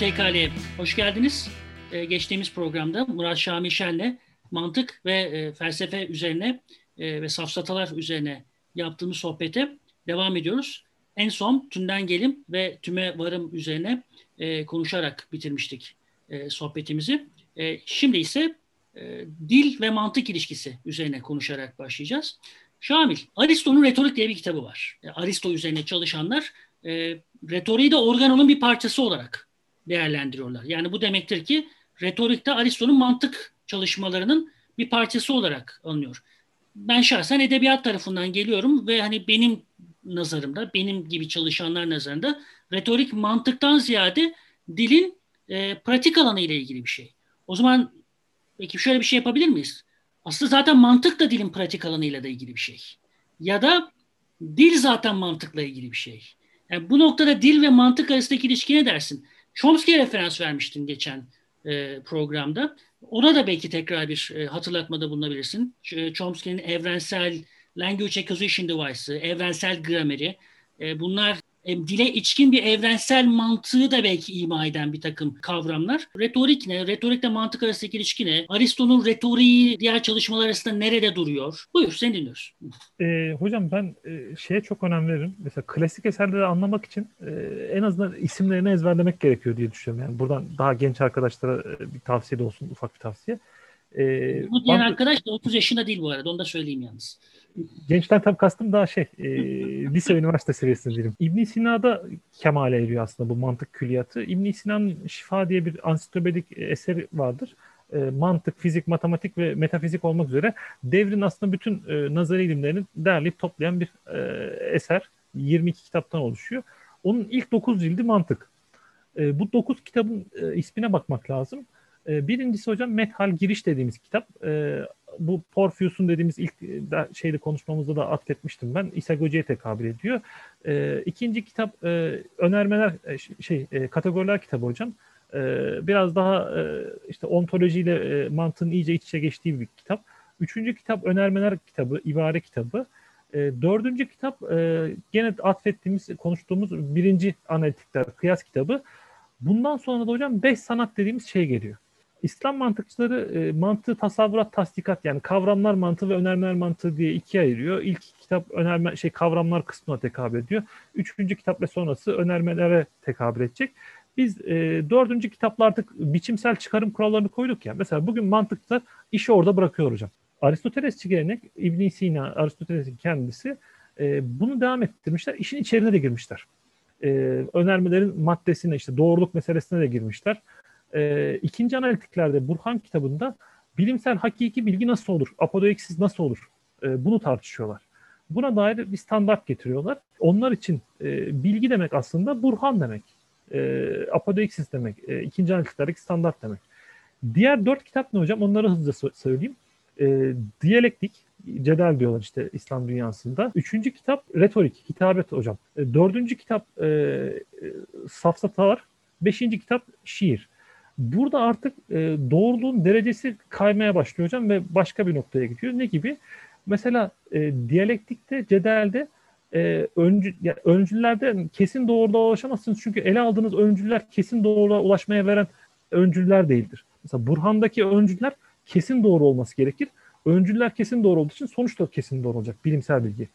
TKL'ye hoş geldiniz. Ee, geçtiğimiz programda Murat Şamil Şen'le mantık ve e, felsefe üzerine e, ve safsatalar üzerine yaptığımız sohbete devam ediyoruz. En son tümden gelim ve tüme varım üzerine e, konuşarak bitirmiştik e, sohbetimizi. E, şimdi ise e, dil ve mantık ilişkisi üzerine konuşarak başlayacağız. Şamil, Aristo'nun Retorik diye bir kitabı var. E, Aristo üzerine çalışanlar e, retoriği de organonun bir parçası olarak değerlendiriyorlar. Yani bu demektir ki retorikte Aristo'nun mantık çalışmalarının bir parçası olarak alınıyor. Ben şahsen edebiyat tarafından geliyorum ve hani benim nazarımda, benim gibi çalışanlar nazarında retorik mantıktan ziyade dilin e, pratik alanı ile ilgili bir şey. O zaman peki şöyle bir şey yapabilir miyiz? Aslında zaten mantık da dilin pratik alanıyla da ilgili bir şey. Ya da dil zaten mantıkla ilgili bir şey. Yani bu noktada dil ve mantık arasındaki ilişki ne dersin? Chomsky'ye referans vermiştin geçen e, programda. Ona da belki tekrar bir e, hatırlatmada bulunabilirsin. E, Chomsky'nin evrensel language acquisition device'ı, evrensel grameri, e, bunlar dile içkin bir evrensel mantığı da belki ima eden bir takım kavramlar. Retorik ne? Retorikle mantık arasındaki ilişki ne? Aristo'nun retoriği diğer çalışmalar arasında nerede duruyor? Buyur seni dinliyoruz. E, hocam ben e, şeye çok önem veririm. Mesela klasik eserleri anlamak için e, en azından isimlerini ezberlemek gerekiyor diye düşünüyorum. Yani buradan daha genç arkadaşlara e, bir tavsiye de olsun, ufak bir tavsiye. E, bu diyen bant- arkadaş da 30 yaşında değil bu arada. Onu da söyleyeyim yalnız. Gençten tabii kastım daha şey, e, lise üniversite seviyesinde diyelim. ibn Sina'da kemale eriyor aslında bu mantık külliyatı. ibn Sina'nın Şifa diye bir ansiklopedik eseri vardır. E, mantık, fizik, matematik ve metafizik olmak üzere devrin aslında bütün e, nazari ilimlerini derleyip toplayan bir e, eser. 22 kitaptan oluşuyor. Onun ilk 9 cildi mantık. E, bu 9 kitabın e, ismine bakmak lazım. E, birincisi hocam Methal Giriş dediğimiz kitap. E, bu Porphyus'un dediğimiz ilk e, şeyde konuşmamızda da atfetmiştim ben. İsagogi'ye tekabül ediyor. E, ikinci kitap e, önermeler e, şey kategoriler kitabı hocam. Biraz daha işte ontolojiyle e, mantığın iyice iç içe geçtiği bir kitap. Üçüncü kitap önermeler kitabı, ibare kitabı. Dördüncü kitap e, gene atfettiğimiz, konuştuğumuz birinci analitikler, kıyas kitabı. Bundan sonra da hocam beş sanat dediğimiz şey geliyor. İslam mantıkçıları e, mantığı tasavvurat tasdikat yani kavramlar mantığı ve önermeler mantığı diye ikiye ayırıyor. İlk kitap önerme şey kavramlar kısmına tekabül ediyor. Üçüncü kitap ve sonrası önermelere tekabül edecek. Biz e, dördüncü kitapta artık biçimsel çıkarım kurallarını koyduk ya. Mesela bugün mantıkta işi orada bırakıyor hocam. Aristotelesçi gelenek İbn Sina, Aristoteles'in kendisi e, bunu devam ettirmişler. İşin içerine de girmişler. E, önermelerin maddesine işte doğruluk meselesine de girmişler e, ikinci analitiklerde Burhan kitabında bilimsel hakiki bilgi nasıl olur? Apodoeksiz nasıl olur? E, bunu tartışıyorlar. Buna dair bir standart getiriyorlar. Onlar için e, bilgi demek aslında Burhan demek. E, apodoeksiz demek. E, ikinci analitiklerdeki standart demek. Diğer dört kitap ne hocam? Onları hızlıca söyleyeyim. E, diyalektik, cedel diyorlar işte İslam dünyasında. Üçüncü kitap retorik, hitabet hocam. E, dördüncü kitap e, e, safsatalar. Beşinci kitap şiir. Burada artık e, doğruluğun derecesi kaymaya başlıyor hocam ve başka bir noktaya gidiyor. Ne gibi? Mesela e, diyalektikte, cedelde e, öncü, yani öncüllerde kesin doğruluğa ulaşamazsınız. Çünkü ele aldığınız öncüller kesin doğruluğa ulaşmaya veren öncüller değildir. Mesela Burhan'daki öncüller kesin doğru olması gerekir. Öncüller kesin doğru olduğu için sonuç da kesin doğru olacak bilimsel bilgi.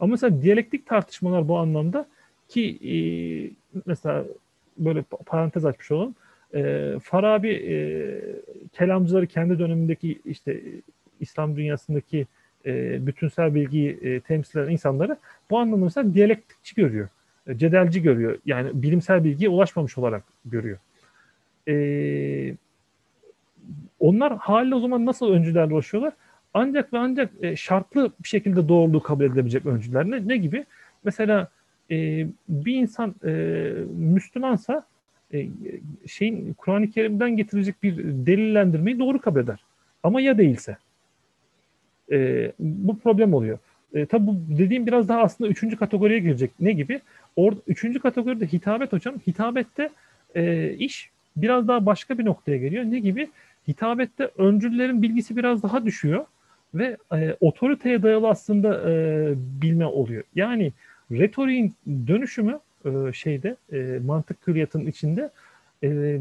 Ama mesela diyalektik tartışmalar bu anlamda ki e, mesela böyle parantez açmış olalım e, Farabi e, kelamcıları kendi dönemindeki işte İslam dünyasındaki e, bütünsel bilgiyi e, temsil eden insanları bu anlamda mesela diyalektikçi görüyor. E, cedelci görüyor. Yani bilimsel bilgiye ulaşmamış olarak görüyor. E, onlar haliyle o zaman nasıl öncülerle ulaşıyorlar? Ancak ve ancak e, şartlı bir şekilde doğruluğu kabul edilebilecek öncüler. Ne, ne gibi? Mesela e, bir insan e, Müslümansa şeyin Kur'an-ı Kerim'den getirecek bir delillendirmeyi doğru kabul eder. Ama ya değilse? E, bu problem oluyor. E, tabi bu dediğim biraz daha aslında üçüncü kategoriye girecek. Ne gibi? Orada üçüncü kategoride hitabet hocam. Hitabette e, iş biraz daha başka bir noktaya geliyor. Ne gibi? Hitabette öncüllerin bilgisi biraz daha düşüyor ve e, otoriteye dayalı aslında e, bilme oluyor. Yani retoriğin dönüşümü e, şeyde e, mantık külliyatının içinde e,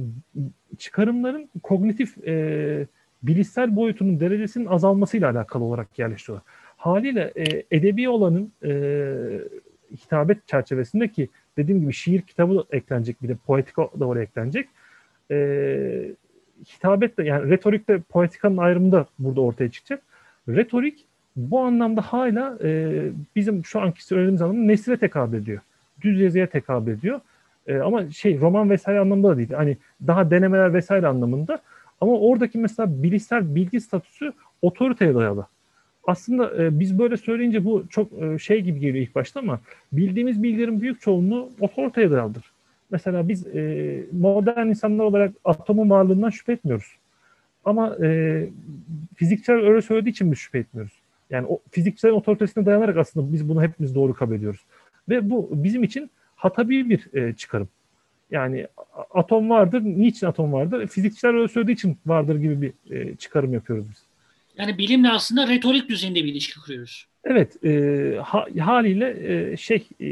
çıkarımların kognitif e, bilişsel boyutunun derecesinin azalmasıyla alakalı olarak yerleştiriyorlar. Haliyle edebi olanın hitabet çerçevesinde ki dediğim gibi şiir kitabı da eklenecek bir de poetika da oraya eklenecek. E, hitabet de yani retorikte poetikanın ayrımı da burada ortaya çıkacak. Retorik bu anlamda hala e, bizim şu anki söylediğimiz anlamda nesile tekabül ediyor. Düz yazıya tekabül ediyor. E, ama şey roman vesaire anlamında da değil. Hani daha denemeler vesaire anlamında. Ama oradaki mesela bilişsel bilgi statüsü otoriteye dayalı. Aslında e, biz böyle söyleyince bu çok e, şey gibi geliyor ilk başta ama bildiğimiz bilgilerin büyük çoğunluğu otoriteye dayalıdır. Mesela biz e, modern insanlar olarak atomun varlığından şüphe etmiyoruz. Ama e, fizikçiler öyle söylediği için biz şüphe etmiyoruz. Yani o fizikçilerin otoritesine dayanarak aslında biz bunu hepimiz doğru kabul ediyoruz. Ve bu bizim için hatabi bir e, çıkarım. Yani atom vardır. Niçin atom vardır? Fizikçiler öyle söylediği için vardır gibi bir e, çıkarım yapıyoruz biz. Yani bilimle aslında retorik düzeyinde bir ilişki kuruyoruz. Evet, e, ha, haliyle e, şey e,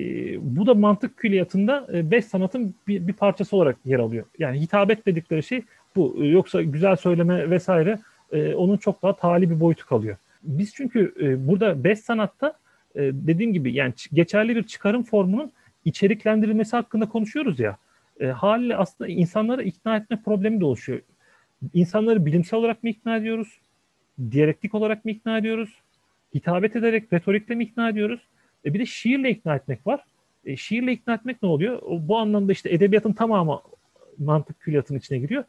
bu da mantık külliyatında e, beş sanatın bir, bir parçası olarak yer alıyor. Yani hitabet dedikleri şey bu. E, yoksa güzel söyleme vesaire e, onun çok daha tali bir boyutu kalıyor. Biz çünkü e, burada beş sanatta e, dediğim gibi yani geçerli bir çıkarım formunun içeriklendirilmesi hakkında konuşuyoruz ya. E, haliyle aslında insanları ikna etme problemi de oluşuyor. İnsanları bilimsel olarak mı ikna ediyoruz? Diyalektik olarak mı ikna ediyoruz? Hitabet ederek retorikle mi ikna ediyoruz? E, bir de şiirle ikna etmek var. E, şiirle ikna etmek ne oluyor? O, bu anlamda işte edebiyatın tamamı mantık külliyatının içine giriyor.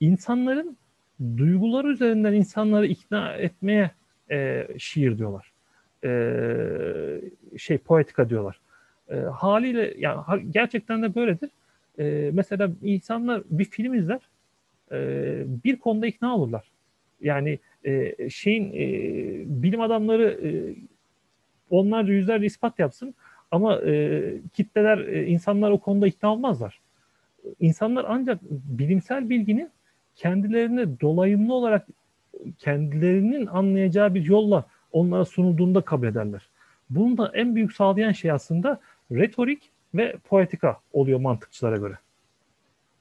İnsanların duyguları üzerinden insanları ikna etmeye e, şiir diyorlar. E, şey poetika diyorlar. E, haliyle yani gerçekten de böyledir. E, mesela insanlar bir film izler, e, bir konuda ikna olurlar. Yani e, şeyin e, bilim adamları e, onlarca yüzlerce ispat yapsın ama e, kitleler, e, insanlar o konuda ikna olmazlar. İnsanlar ancak bilimsel bilginin kendilerine dolayımlı olarak kendilerinin anlayacağı bir yolla onlara sunulduğunda kabul ederler. Bunu da en büyük sağlayan şey aslında retorik ve poetika oluyor mantıkçılara göre.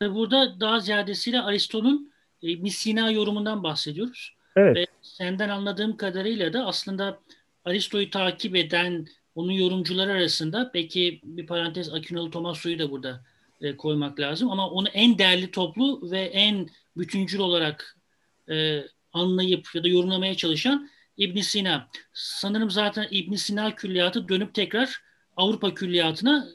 Burada daha ziyadesiyle Aristo'nun e, ibn Sina yorumundan bahsediyoruz. Evet. Ve senden anladığım kadarıyla da aslında Aristo'yu takip eden onun yorumcuları arasında peki bir parantez Akinalı Tomaso'yu da burada e, koymak lazım ama onu en değerli toplu ve en bütüncül olarak e, anlayıp ya da yorumlamaya çalışan İbn Sina. Sanırım zaten İbn Sina külliyatı dönüp tekrar Avrupa külliyatına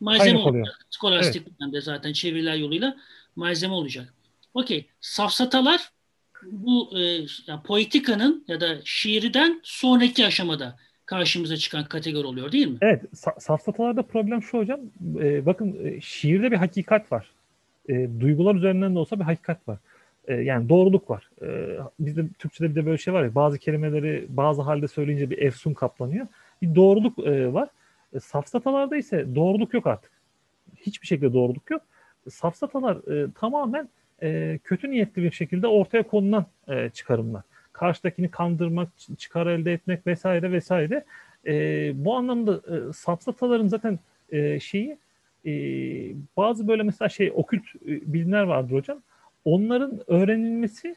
malzeme Aynı olacak. Skolastik evet. dönemde zaten çeviriler yoluyla malzeme olacak. Okey. Safsatalar bu e, yani poetikanın ya da şiirden sonraki aşamada karşımıza çıkan kategori oluyor değil mi? Evet. Sa- safsatalarda problem şu hocam. E, bakın e, şiirde bir hakikat var. E, duygular üzerinden de olsa bir hakikat var. E, yani doğruluk var. E, bizde Türkçe'de bir de böyle şey var ya bazı kelimeleri bazı halde söyleyince bir efsun kaplanıyor. Bir doğruluk e, var. Safsatalarda ise doğruluk yok artık. Hiçbir şekilde doğruluk yok. Safsatalar tamamen kötü niyetli bir şekilde ortaya konulan çıkarımlar. Karşıdakini kandırmak, çıkar elde etmek vesaire vesaire. Bu anlamda safsataların zaten şeyi bazı böyle mesela şey okült e, bilimler vardır hocam. Onların öğrenilmesi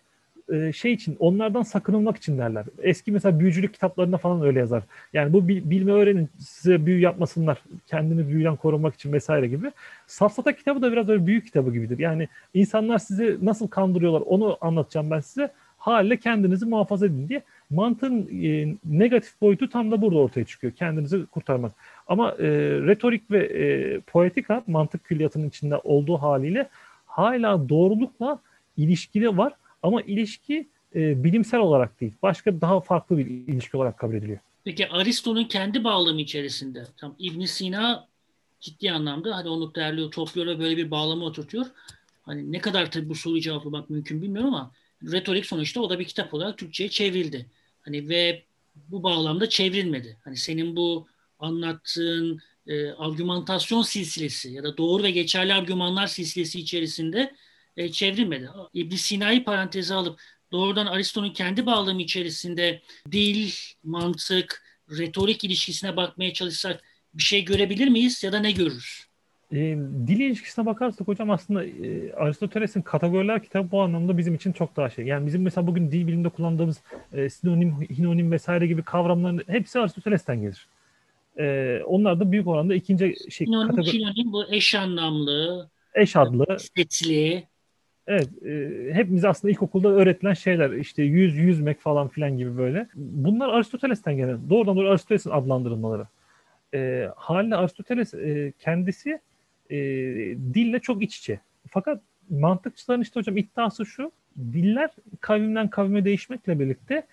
e, şey için onlardan sakınılmak için derler. Eski mesela büyücülük kitaplarında falan öyle yazar. Yani bu bilme öğrenin size büyü yapmasınlar. Kendini büyüden korumak için vesaire gibi. Safsata kitabı da biraz öyle büyük kitabı gibidir. Yani insanlar sizi nasıl kandırıyorlar onu anlatacağım ben size. Haliyle kendinizi muhafaza edin diye. Mantığın e, negatif boyutu tam da burada ortaya çıkıyor. Kendinizi kurtarmak. Ama e, retorik ve e, poetika mantık külliyatının içinde olduğu haliyle hala doğrulukla ilişkili var ama ilişki e, bilimsel olarak değil. Başka daha farklı bir ilişki olarak kabul ediliyor. Peki Aristo'nun kendi bağlamı içerisinde tam ibn Sina ciddi anlamda hani onu değerliyor, topluyor ve böyle bir bağlama oturtuyor. Hani ne kadar tabii bu soruyu cevaplamak mümkün bilmiyorum ama retorik sonuçta o da bir kitap olarak Türkçe'ye çevrildi. Hani ve bu bağlamda çevrilmedi. Hani senin bu anlattığın e, argümantasyon silsilesi ya da doğru ve geçerli argümanlar silsilesi içerisinde e, çevrilmedi. ibn Sina'yı paranteze alıp doğrudan Aristo'nun kendi bağlamı içerisinde dil, mantık, retorik ilişkisine bakmaya çalışsak bir şey görebilir miyiz ya da ne görürüz? E, dil ilişkisine bakarsak hocam aslında e, Aristoteles'in kategoriler kitabı bu anlamda bizim için çok daha şey. Yani bizim mesela bugün dil biliminde kullandığımız e, sinonim, hinonim vesaire gibi kavramların hepsi Aristoteles'ten gelir. E, onlar da büyük oranda ikinci şey Sinonim, kategori... sinonim bu eş anlamlı, eş adlı, setli. Evet, e, hepimiz aslında ilkokulda öğretilen şeyler işte yüz, yüzmek falan filan gibi böyle. Bunlar Aristoteles'ten gelen, doğrudan doğru Aristoteles'in adlandırılmaları. E, haliyle Aristoteles e, kendisi e, dille çok iç içe. Fakat mantıkçıların işte hocam iddiası şu, diller kavimden kavime değişmekle birlikte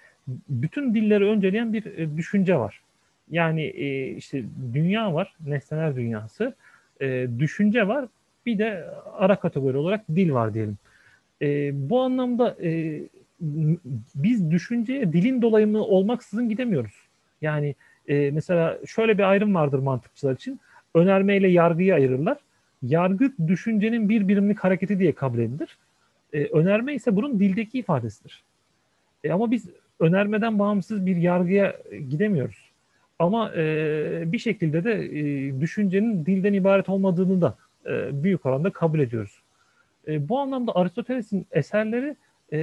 bütün dilleri önceleyen bir e, düşünce var. Yani e, işte dünya var, nesneler dünyası, e, düşünce var, bir de ara kategori olarak dil var diyelim. E, bu anlamda e, biz düşünceye dilin dolayımı olmaksızın gidemiyoruz. Yani e, mesela şöyle bir ayrım vardır mantıkçılar için. Önerme ile yargıyı ayırırlar. Yargı düşüncenin bir birimlik hareketi diye kabul edilir. E, önerme ise bunun dildeki ifadesidir. E, ama biz önermeden bağımsız bir yargıya gidemiyoruz. Ama e, bir şekilde de e, düşüncenin dilden ibaret olmadığını da e, büyük oranda kabul ediyoruz. E, bu anlamda Aristoteles'in eserleri e,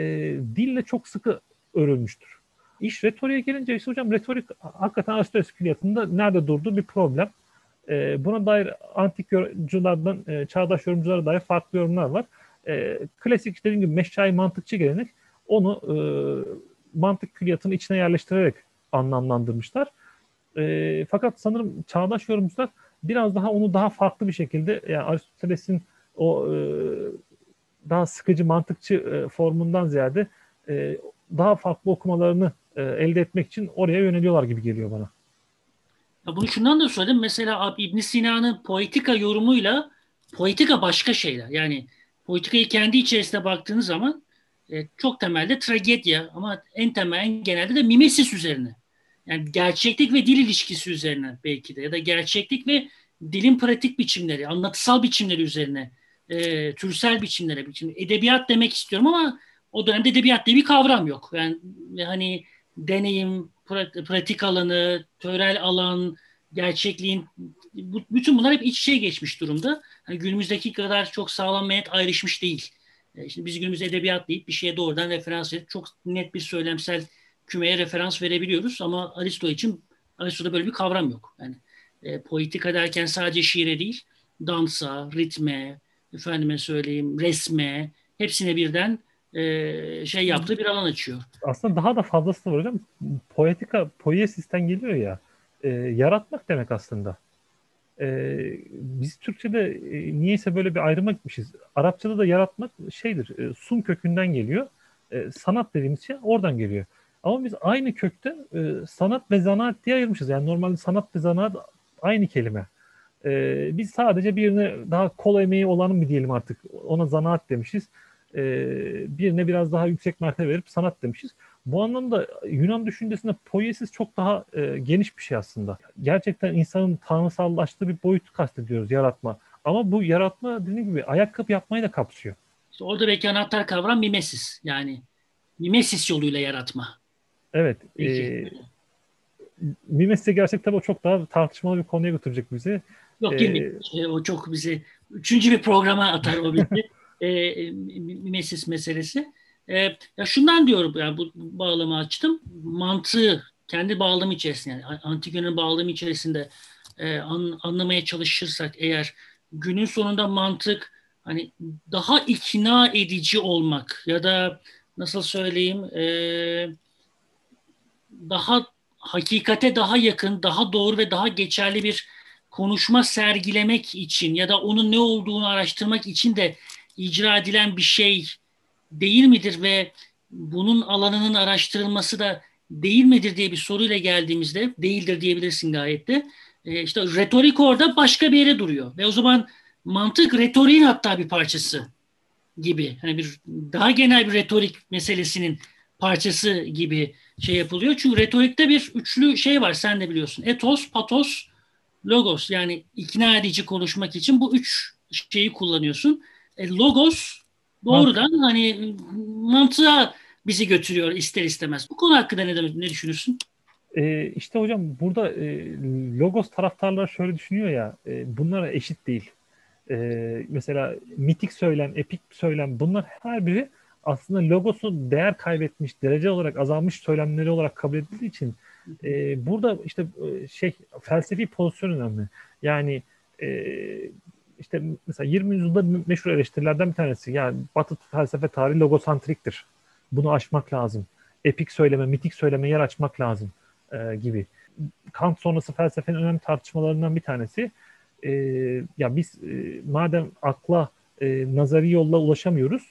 dille çok sıkı örülmüştür. İş retoriğe gelince ise hocam retorik hakikaten Aristoteles külliyatında nerede durduğu bir problem. E, buna dair antik yorumculardan e, çağdaş yorumculara dair farklı yorumlar var. E, klasik dediğim gibi meşai mantıkçı gelenek onu e, mantık külliyatının içine yerleştirerek anlamlandırmışlar. E, fakat sanırım çağdaş yorumcular biraz daha onu daha farklı bir şekilde yani Aristoteles'in o e, daha sıkıcı mantıkçı e, formundan ziyade e, daha farklı okumalarını e, elde etmek için oraya yöneliyorlar gibi geliyor bana. Ya bunu şundan da söyledim. Mesela İbn Sina'nın poetika yorumuyla poetika başka şeyler. Yani politikayı kendi içerisinde baktığınız zaman e, çok temelde tragedya ama en temel en genelde de mimesis üzerine. Yani gerçeklik ve dil ilişkisi üzerine belki de ya da gerçeklik ve dilin pratik biçimleri, anlatısal biçimleri üzerine, e, türsel biçimlere, biçim, edebiyat demek istiyorum ama o dönemde edebiyat diye bir kavram yok. Yani hani deneyim, pratik alanı, törel alan, gerçekliğin bütün bunlar hep iç içe geçmiş durumda. Hani günümüzdeki kadar çok sağlam net ayrışmış değil. E, şimdi biz günümüzde edebiyat deyip bir şeye doğrudan referans verip çok net bir söylemsel kümeye referans verebiliyoruz ama Aristo için Aristo'da böyle bir kavram yok. Yani e, politika derken sadece şiire değil, dansa, ritme, efendime söyleyeyim resme, hepsine birden e, şey yaptığı bir alan açıyor. Aslında daha da fazlası var hocam. Poetika, poiesisten geliyor ya. E, yaratmak demek aslında. E, biz Türkçe'de e, niyeyse böyle bir ayrıma gitmişiz. Arapçada da yaratmak şeydir, e, sum kökünden geliyor. E, sanat dediğimiz şey oradan geliyor. Ama biz aynı kökte e, sanat ve zanaat diye ayırmışız. Yani normalde sanat ve zanaat aynı kelime. E, biz sadece birine daha kol emeği olanı mı diyelim artık ona zanaat demişiz. E, birine biraz daha yüksek mertebe verip sanat demişiz. Bu anlamda Yunan düşüncesinde poiesis çok daha e, geniş bir şey aslında. Gerçekten insanın tanrısallaştığı bir boyutu kastediyoruz yaratma. Ama bu yaratma dediğim gibi ayakkabı yapmayı da kapsıyor. Orada belki anahtar kavram mimesis. Yani mimesis yoluyla yaratma. Evet. E, Mimes'e gelsek tabii o çok daha tartışmalı bir konuya götürecek bizi. Yok ee, girmeyin. E, o çok bizi üçüncü bir programa atar o bizi. e, Mimesis meselesi. E, ya şundan diyorum yani bu bağlamı açtım. Mantığı kendi bağlamı içerisinde yani antik Yunan bağlamı içerisinde e, an, anlamaya çalışırsak eğer günün sonunda mantık hani daha ikna edici olmak ya da nasıl söyleyeyim e, daha hakikate daha yakın, daha doğru ve daha geçerli bir konuşma sergilemek için ya da onun ne olduğunu araştırmak için de icra edilen bir şey değil midir ve bunun alanının araştırılması da değil midir diye bir soruyla geldiğimizde değildir diyebilirsin gayet de. E, işte retorik orada başka bir yere duruyor ve o zaman mantık retoriğin hatta bir parçası gibi. Hani bir daha genel bir retorik meselesinin parçası gibi şey yapılıyor. Çünkü retorikte bir üçlü şey var sen de biliyorsun. Etos, patos, logos yani ikna edici konuşmak için bu üç şeyi kullanıyorsun. E, logos doğrudan Mantık. hani mantığa bizi götürüyor ister istemez. Bu konu hakkında ne, demek, ne düşünürsün? E, işte hocam burada e, logos taraftarları şöyle düşünüyor ya e, bunlara eşit değil. e, mesela mitik söylem, epik söylem bunlar her biri aslında logosu değer kaybetmiş, derece olarak azalmış söylemleri olarak kabul edildiği için e, burada işte e, şey felsefi pozisyon önemli. Yani e, işte mesela 20. yüzyılda meşhur eleştirilerden bir tanesi. Yani Batı felsefe tarihi logosantriktir. Bunu aşmak lazım. Epik söyleme, mitik söyleme yer açmak lazım e, gibi. Kant sonrası felsefenin önemli tartışmalarından bir tanesi. E, ya biz e, madem akla e, nazari yolla ulaşamıyoruz,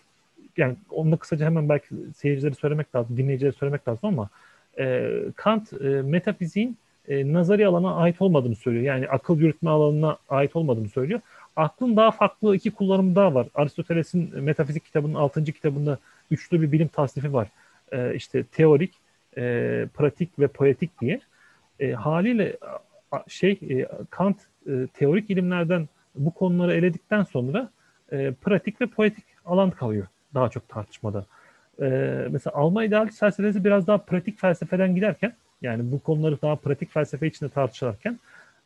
yani onu da kısaca hemen belki seyircileri söylemek lazım, dinleyicileri söylemek lazım ama e, Kant e, metafiziğin e, nazari alana ait olmadığını söylüyor. Yani akıl yürütme alanına ait olmadığını söylüyor. Aklın daha farklı iki kullanımı daha var. Aristoteles'in metafizik kitabının 6. kitabında üçlü bir bilim tasnifi var. E, işte teorik, e, pratik ve poetik diye. E, haliyle şey e, Kant e, teorik ilimlerden bu konuları eledikten sonra e, pratik ve poetik alan kalıyor daha çok tartışmada. E, mesela Alman idealist felsefesi biraz daha pratik felsefeden giderken yani bu konuları daha pratik felsefe içinde tartışırken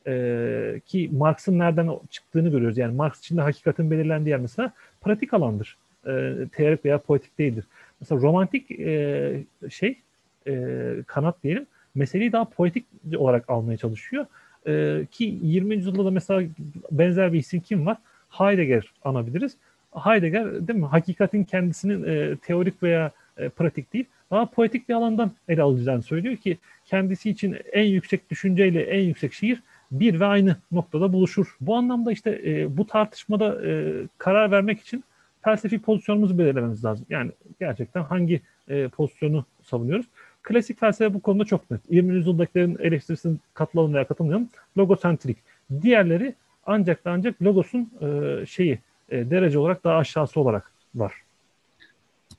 e, ki Marx'ın nereden çıktığını görüyoruz. Yani Marx içinde hakikatin belirlendiği yer mesela pratik alandır. E, teorik veya poetik değildir. Mesela romantik e, şey e, kanat diyelim meseleyi daha poetik olarak almaya çalışıyor. E, ki 20. yüzyılda da mesela benzer bir isim kim var? Heidegger anabiliriz. Heidegger değil mi? Hakikatin kendisinin e, teorik veya e, pratik değil, daha poetik bir alandan ele alacağını söylüyor ki kendisi için en yüksek düşünceyle en yüksek şiir bir ve aynı noktada buluşur. Bu anlamda işte e, bu tartışmada e, karar vermek için felsefi pozisyonumuzu belirlememiz lazım. Yani gerçekten hangi e, pozisyonu savunuyoruz? Klasik felsefe bu konuda çok net. 20. yüzyıldakilerin eleştirisini katılalım veya katılmayalım. Logosentrik. Diğerleri ancak da ancak logosun e, şeyi e, derece olarak daha aşağısı olarak var.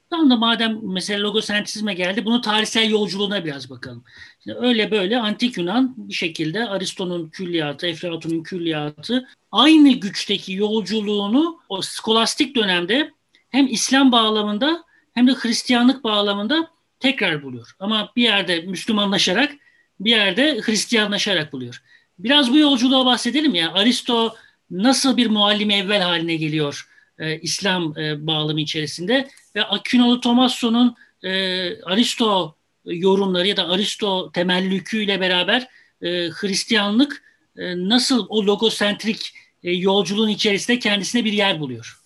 Tam da madem mesela logosentrizme geldi, bunu tarihsel yolculuğuna biraz bakalım. Şimdi öyle böyle antik Yunan bir şekilde Aristo'nun külliyatı, Eflatun'un külliyatı aynı güçteki yolculuğunu o skolastik dönemde hem İslam bağlamında hem de Hristiyanlık bağlamında tekrar buluyor. Ama bir yerde Müslümanlaşarak, bir yerde Hristiyanlaşarak buluyor. Biraz bu yolculuğa bahsedelim ya. Aristo nasıl bir muallim evvel haline geliyor e, İslam e, bağlamı içerisinde ve Aquinolu Tomasso'nun e, Aristo yorumları ya da Aristo temellüküyle beraber e, Hristiyanlık e, nasıl o logosentrik e, yolculuğun içerisinde kendisine bir yer buluyor?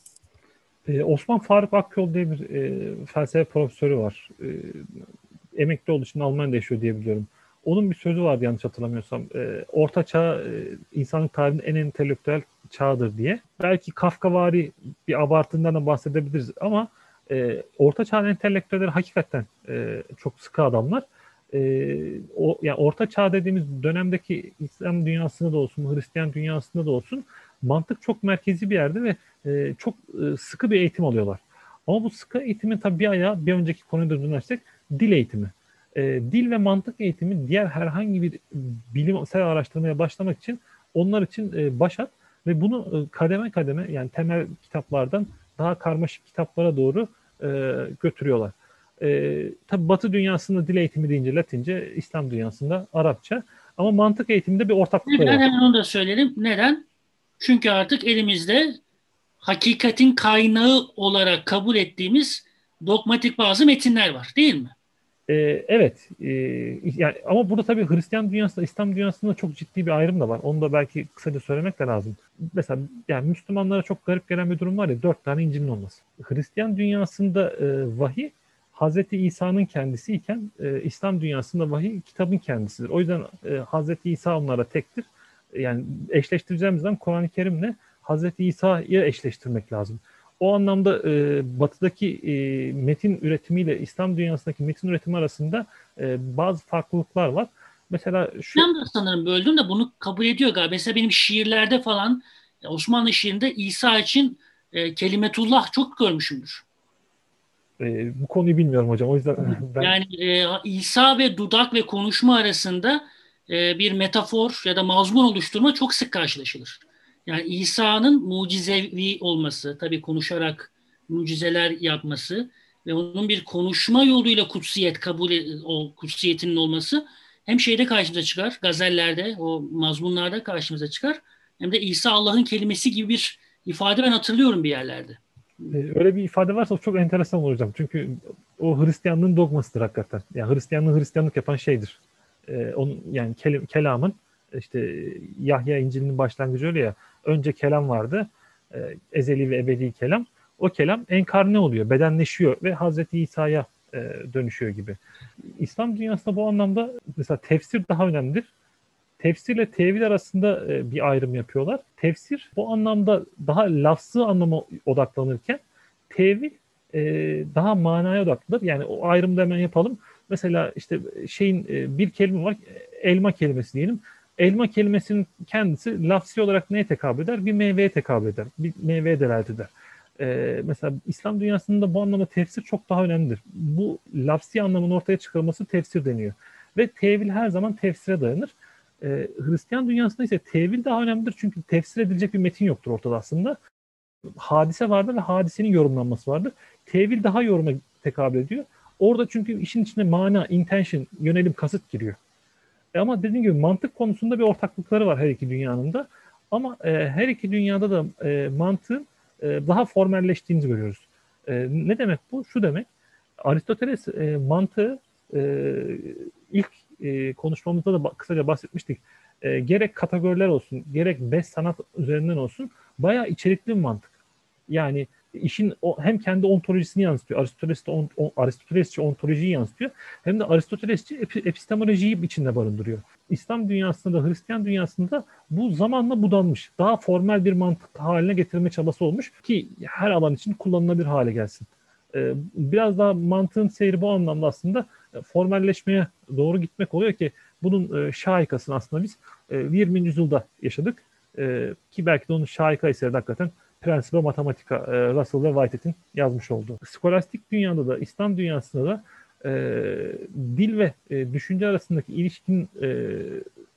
Ee, Osman Faruk Akyol diye bir e, felsefe profesörü var. E, emekli olduğu için Almanya'da yaşıyor diye biliyorum. Onun bir sözü vardı yanlış hatırlamıyorsam. E, Orta Çağ e, insanlık tarihinin en entelektüel çağdır diye. Belki Kafkavari bir abartından da bahsedebiliriz ama e, Orta Çağ entelektüelleri hakikaten e, çok sıkı adamlar. E, o yani Orta Çağ dediğimiz dönemdeki İslam dünyasında da olsun, Hristiyan dünyasında da olsun mantık çok merkezi bir yerde ve e, çok e, sıkı bir eğitim alıyorlar. Ama bu sıkı eğitimin tabii bir ayağı bir önceki konuya da dönersek dil eğitimi. E, dil ve mantık eğitimi diğer herhangi bir bilimsel araştırmaya başlamak için onlar için e, başat ve bunu e, kademe kademe yani temel kitaplardan daha karmaşık kitaplara doğru e, götürüyorlar. E, tabii Batı dünyasında dil eğitimi deyince Latince, İslam dünyasında Arapça. Ama mantık eğitiminde bir ortaklık var. Hemen onu da söyleyelim. Neden? Çünkü artık elimizde hakikatin kaynağı olarak kabul ettiğimiz dogmatik bazı metinler var değil mi? Ee, evet. E, yani ama burada tabii Hristiyan dünyasında, İslam dünyasında çok ciddi bir ayrım da var. Onu da belki kısaca söylemek de lazım. Mesela yani Müslümanlara çok garip gelen bir durum var ya dört tane İncil'in olması. Hristiyan dünyasında e, vahiy Hazreti İsa'nın kendisiyken e, İslam dünyasında vahiy kitabın kendisidir. O yüzden e, Hazreti İsa onlara tektir. Yani eşleştireceğimiz zaman Kur'an-ı Kerim'le Hazreti İsa'yı eşleştirmek lazım. O anlamda e, batıdaki e, metin üretimiyle İslam dünyasındaki metin üretimi arasında e, bazı farklılıklar var. Mesela şu... Ben de sanırım böldüm de bunu kabul ediyor galiba. Mesela benim şiirlerde falan Osmanlı şiirinde İsa için e, kelimetullah çok görmüşümdür. E, bu konuyu bilmiyorum hocam. O yüzden ben... Yani e, İsa ve dudak ve konuşma arasında e, bir metafor ya da mazmun oluşturma çok sık karşılaşılır. Yani İsa'nın mucizevi olması, tabii konuşarak mucizeler yapması ve onun bir konuşma yoluyla kutsiyet kabul o kutsiyetinin olması hem şeyde karşımıza çıkar, gazellerde, o mazmunlarda karşımıza çıkar. Hem de İsa Allah'ın kelimesi gibi bir ifade ben hatırlıyorum bir yerlerde. Ee, öyle bir ifade varsa çok enteresan hocam. Çünkü o Hristiyanlığın dogmasıdır hakikaten. Yani Hristiyanlığı Hristiyanlık yapan şeydir. Ee, onun yani kelim, kelamın işte Yahya İncil'inin başlangıcı öyle ya. Önce kelam vardı. E, ezeli ve ebedi kelam. O kelam enkarne oluyor, bedenleşiyor ve Hazreti İsa'ya e, dönüşüyor gibi. İslam dünyasında bu anlamda mesela tefsir daha önemlidir. Tefsirle tevil arasında e, bir ayrım yapıyorlar. Tefsir bu anlamda daha lafzı anlama odaklanırken tevil e, daha manaya odaklıdır. Yani o ayrımda hemen yapalım. Mesela işte şeyin bir kelime var, elma kelimesi diyelim. Elma kelimesinin kendisi lafsi olarak neye tekabül eder? Bir meyveye tekabül eder. Bir meyveye delalet eder. Ee, mesela İslam dünyasında bu anlamda tefsir çok daha önemlidir. Bu lafsi anlamın ortaya çıkarılması tefsir deniyor. Ve tevil her zaman tefsire dayanır. Ee, Hristiyan dünyasında ise tevil daha önemlidir çünkü tefsir edilecek bir metin yoktur ortada aslında. Hadise vardır ve hadisenin yorumlanması vardır. Tevil daha yoruma tekabül ediyor. Orada çünkü işin içine mana, intention, yönelim, kasıt giriyor. E ama dediğim gibi mantık konusunda bir ortaklıkları var her iki dünyanın da. Ama e, her iki dünyada da e, mantığın e, daha formelleştiğini görüyoruz. E, ne demek bu? Şu demek. Aristoteles e, mantığı e, ilk e, konuşmamızda da kısaca bahsetmiştik. E, gerek kategoriler olsun, gerek beş sanat üzerinden olsun bayağı içerikli bir mantık. Yani işin o, hem kendi ontolojisini yansıtıyor. Aristoteles de on, on, Aristotelesçi ontolojiyi yansıtıyor. Hem de Aristotelesçi epi, epistemolojiyi içinde barındırıyor. İslam dünyasında da Hristiyan dünyasında bu zamanla budanmış. Daha formel bir mantık haline getirme çabası olmuş ki her alan için kullanılabilir hale gelsin. Ee, biraz daha mantığın seyri bu anlamda aslında e, formelleşmeye doğru gitmek oluyor ki bunun e, şahikasını aslında biz 20. E, yüzyılda yaşadık. Ki belki de onun şahika eseri hakikaten Prensipe Matematika e, Russell ve Whitehead'in yazmış olduğu. Skolastik dünyada da İslam dünyasında da e, dil ve e, düşünce arasındaki ilişkinin e,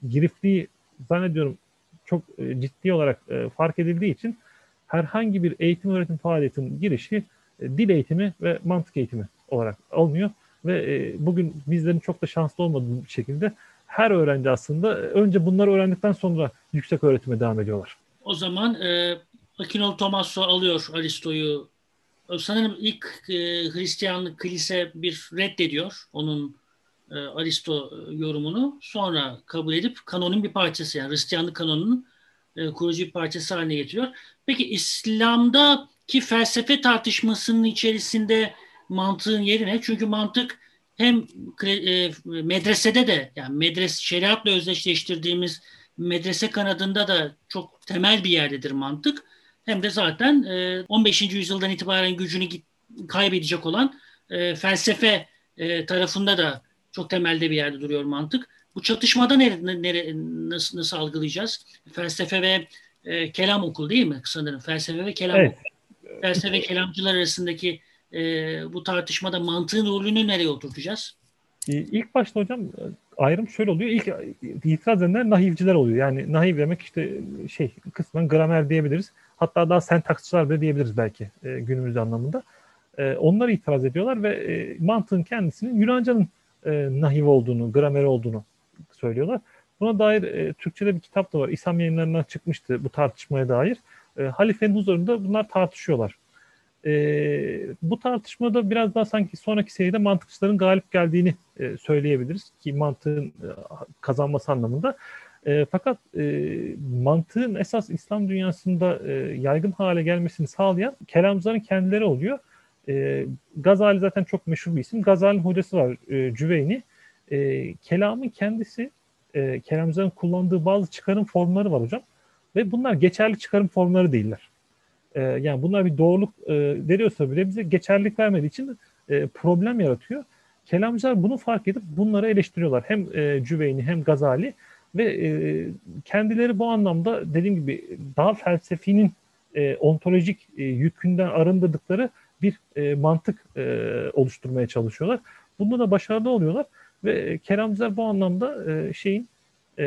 girifliği zannediyorum çok e, ciddi olarak e, fark edildiği için herhangi bir eğitim öğretim faaliyetinin girişi e, dil eğitimi ve mantık eğitimi olarak alınıyor ve e, bugün bizlerin çok da şanslı olmadığı bir şekilde her öğrenci aslında önce bunları öğrendikten sonra yüksek öğretime devam ediyorlar. O zaman e, Akinol Tomaso alıyor Aristo'yu. Sanırım ilk e, Hristiyanlık kilise bir reddediyor onun e, Aristo yorumunu. Sonra kabul edip kanonun bir parçası yani Hristiyanlık kanonunun e, kurucu bir parçası haline getiriyor. Peki İslam'daki felsefe tartışmasının içerisinde mantığın yeri ne? Çünkü mantık hem e, medresede de yani medres şeriatla özdeşleştirdiğimiz medrese kanadında da çok temel bir yerdedir mantık hem de zaten 15. E, yüzyıldan itibaren gücünü kaybedecek olan e, felsefe e, tarafında da çok temelde bir yerde duruyor mantık. Bu çatışmada nere, nere, nasıl, nasıl algılayacağız? Felsefe ve e, kelam okul değil mi sanırım? Felsefe ve kelam evet. okul. Felsefe ve kelamcılar arasındaki e, bu tartışmada mantığın rolünü nereye oturtacağız? İlk başta hocam ayrım şöyle oluyor. İlk itiraz edenler nahivciler oluyor. Yani nahiv demek işte şey kısmen gramer diyebiliriz. Hatta daha sentaksçılar bile diyebiliriz belki e, günümüz anlamında. E, onlar itiraz ediyorlar ve e, mantığın kendisinin Yunanca'nın e, nahiv olduğunu, gramer olduğunu söylüyorlar. Buna dair e, Türkçe'de bir kitap da var. İslam yayınlarından çıkmıştı bu tartışmaya dair. E, halifenin huzurunda bunlar tartışıyorlar. E, bu tartışmada biraz daha sanki sonraki seride mantıkçıların galip geldiğini e, söyleyebiliriz ki mantığın e, kazanması anlamında. E, fakat e, mantığın esas İslam dünyasında e, yaygın hale gelmesini sağlayan kelamcıların kendileri oluyor. E, Gazali zaten çok meşhur bir isim. Gazali'nin hocası var e, Cüveyni. E, kelamın kendisi, e, kelamcıların kullandığı bazı çıkarım formları var hocam. Ve bunlar geçerli çıkarım formları değiller. E, yani bunlar bir doğruluk e, veriyorsa bile bize geçerlilik vermediği için e, problem yaratıyor. Kelamcılar bunu fark edip bunları eleştiriyorlar. Hem e, Cüveyni hem Gazali ve e, kendileri bu anlamda dediğim gibi daha felsefinin e, ontolojik e, yükünden arındırdıkları bir e, mantık e, oluşturmaya çalışıyorlar. Bunda da başarılı oluyorlar ve kelamcılar bu anlamda e, şeyin e,